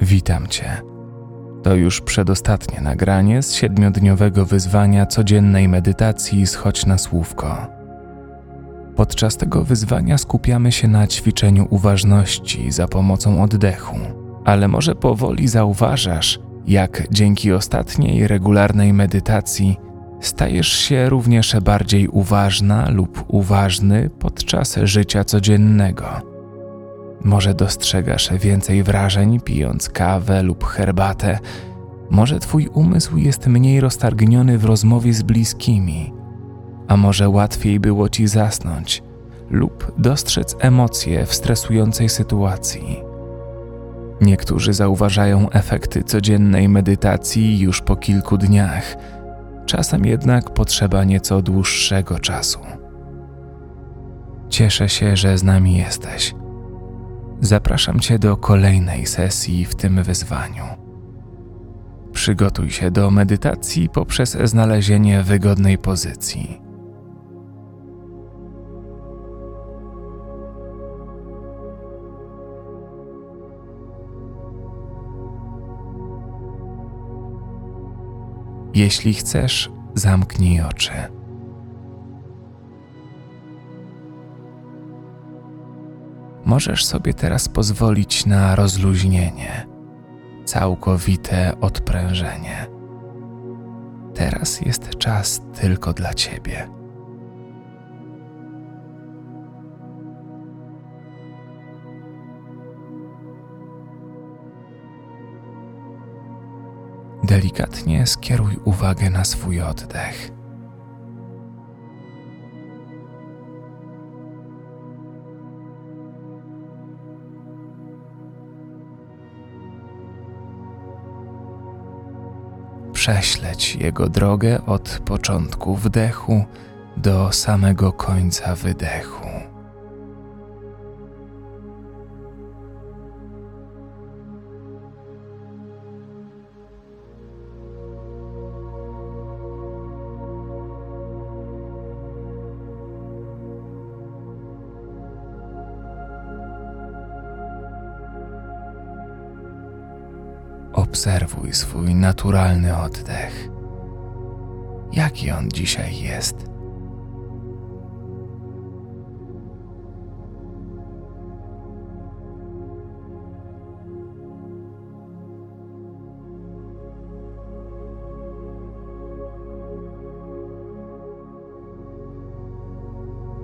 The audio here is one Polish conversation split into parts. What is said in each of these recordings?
Witam Cię. To już przedostatnie nagranie z siedmiodniowego wyzwania codziennej medytacji Schodź na słówko. Podczas tego wyzwania skupiamy się na ćwiczeniu uważności za pomocą oddechu, ale może powoli zauważasz, jak dzięki ostatniej regularnej medytacji stajesz się również bardziej uważna lub uważny podczas życia codziennego może dostrzegasz więcej wrażeń pijąc kawę lub herbatę. Może twój umysł jest mniej roztargniony w rozmowie z bliskimi, a może łatwiej było ci zasnąć lub dostrzec emocje w stresującej sytuacji. Niektórzy zauważają efekty codziennej medytacji już po kilku dniach, czasem jednak potrzeba nieco dłuższego czasu. Cieszę się, że z nami jesteś zapraszam Cię do kolejnej sesji w tym wyzwaniu. Przygotuj się do medytacji poprzez znalezienie wygodnej pozycji. Jeśli chcesz, zamknij oczy. Możesz sobie teraz pozwolić na rozluźnienie, całkowite odprężenie. Teraz jest czas tylko dla Ciebie. Delikatnie skieruj uwagę na swój oddech. Prześleć jego drogę od początku wdechu do samego końca wydechu. Obserwuj swój naturalny oddech. Jaki on dzisiaj jest?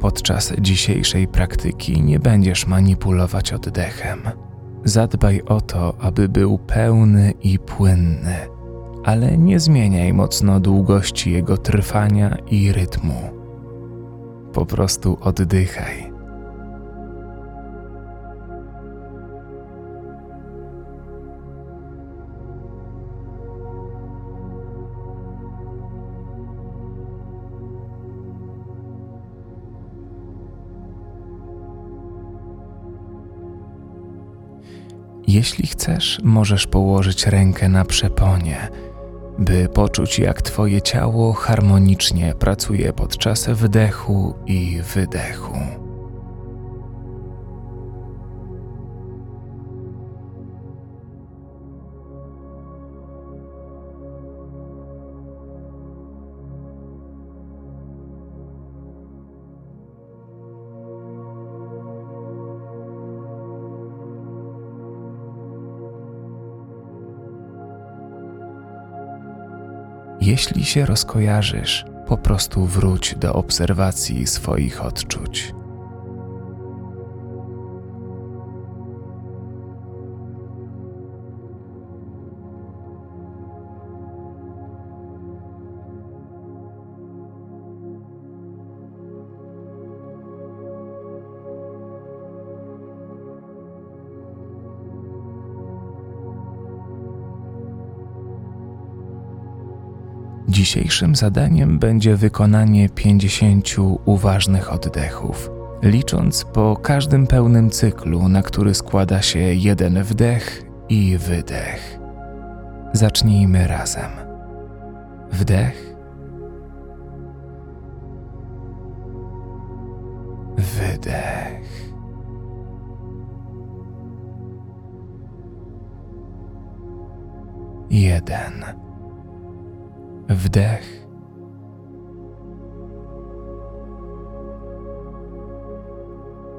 Podczas dzisiejszej praktyki nie będziesz manipulować oddechem Zadbaj o to, aby był pełny i płynny, ale nie zmieniaj mocno długości jego trwania i rytmu. Po prostu oddychaj. Jeśli chcesz, możesz położyć rękę na przeponie, by poczuć, jak Twoje ciało harmonicznie pracuje podczas wdechu i wydechu. Jeśli się rozkojarzysz, po prostu wróć do obserwacji swoich odczuć. Dzisiejszym zadaniem będzie wykonanie 50 uważnych oddechów, licząc po każdym pełnym cyklu, na który składa się jeden wdech i wydech. Zacznijmy razem. Wdech. Wydech. jeden. Wdech.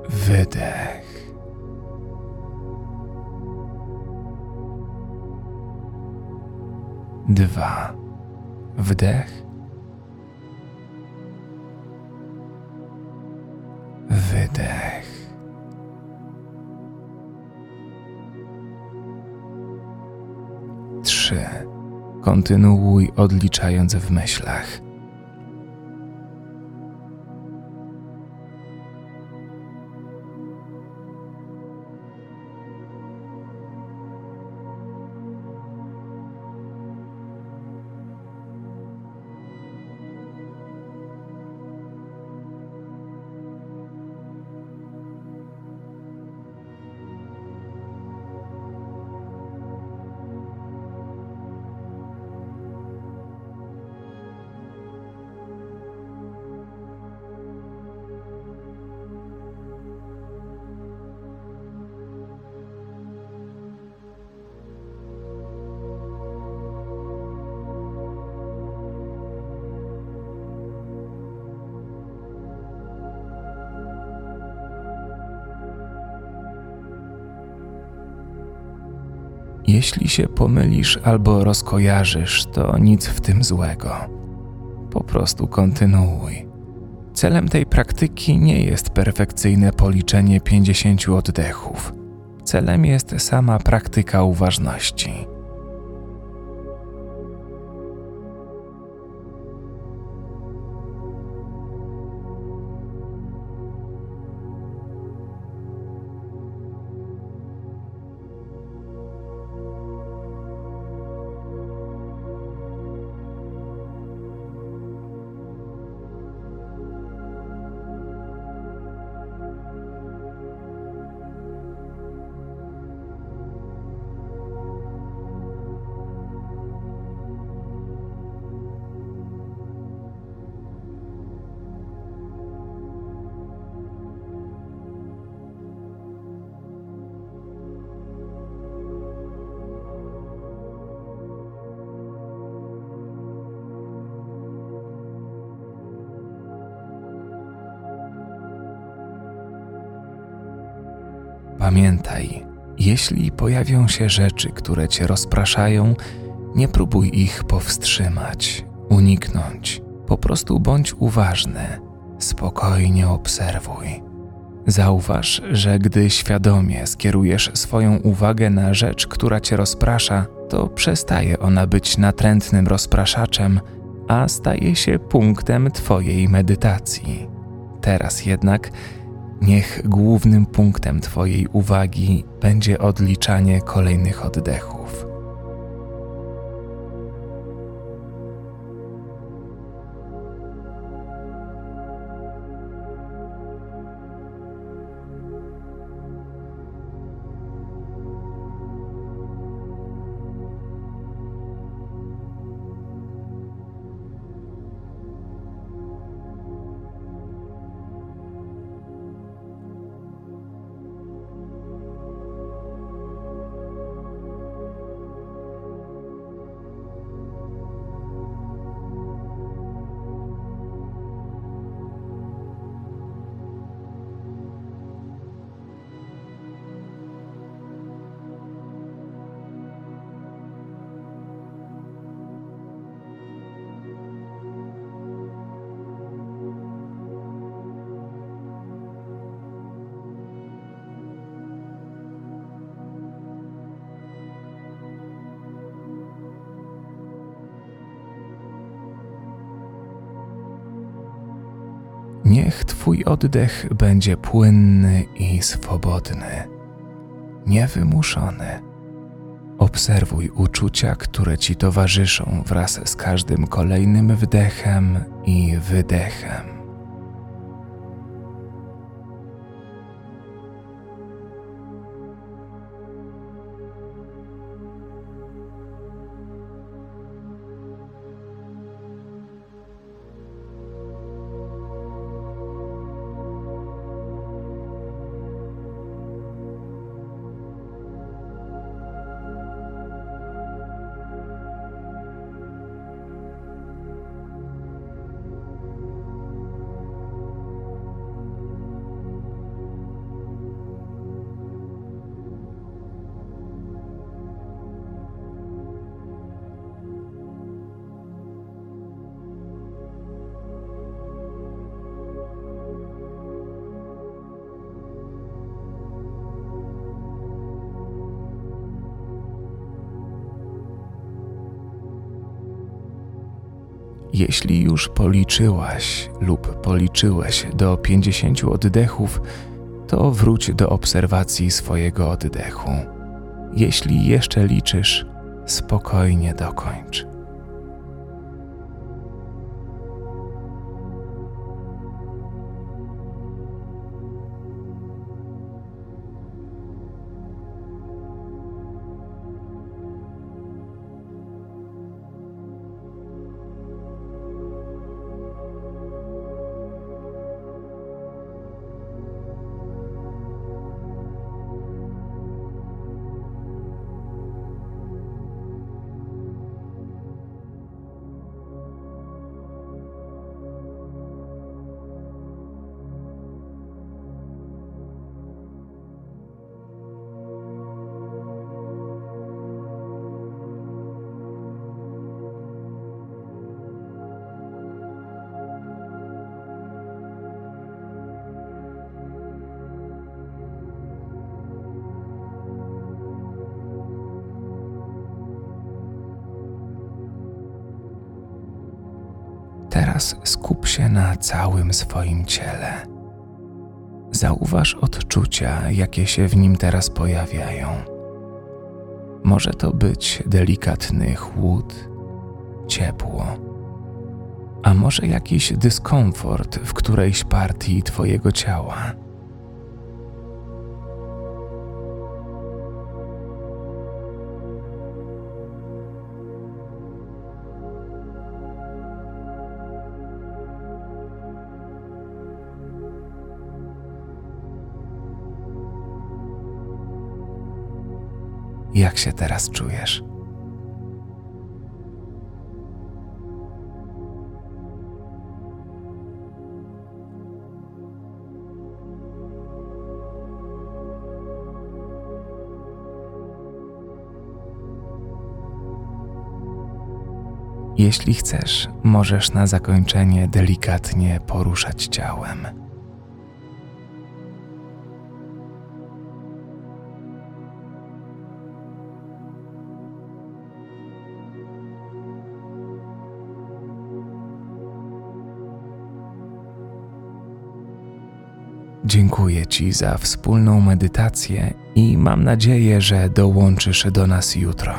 Wydech. Dwa. Wdech. Wydech. Trzy. Kontynuuj odliczając w myślach. Jeśli się pomylisz albo rozkojarzysz, to nic w tym złego. Po prostu kontynuuj. Celem tej praktyki nie jest perfekcyjne policzenie 50 oddechów. Celem jest sama praktyka uważności. Pamiętaj, jeśli pojawią się rzeczy, które cię rozpraszają, nie próbuj ich powstrzymać, uniknąć. Po prostu bądź uważny, spokojnie obserwuj. Zauważ, że gdy świadomie skierujesz swoją uwagę na rzecz, która cię rozprasza, to przestaje ona być natrętnym rozpraszaczem, a staje się punktem Twojej medytacji. Teraz jednak Niech głównym punktem Twojej uwagi będzie odliczanie kolejnych oddechów. Niech Twój oddech będzie płynny i swobodny, niewymuszony. Obserwuj uczucia, które Ci towarzyszą wraz z każdym kolejnym wdechem i wydechem. Jeśli już policzyłaś lub policzyłeś do 50 oddechów, to wróć do obserwacji swojego oddechu. Jeśli jeszcze liczysz, spokojnie dokończ. Teraz skup się na całym swoim ciele. Zauważ odczucia, jakie się w nim teraz pojawiają. Może to być delikatny chłód, ciepło, a może jakiś dyskomfort w którejś partii Twojego ciała. Jak się teraz czujesz? Jeśli chcesz, możesz na zakończenie delikatnie poruszać ciałem. Dziękuję Ci za wspólną medytację i mam nadzieję, że dołączysz do nas jutro.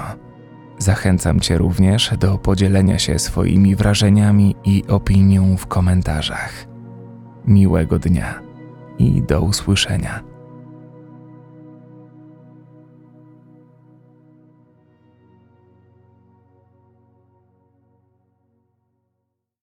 Zachęcam Cię również do podzielenia się swoimi wrażeniami i opinią w komentarzach. Miłego dnia i do usłyszenia.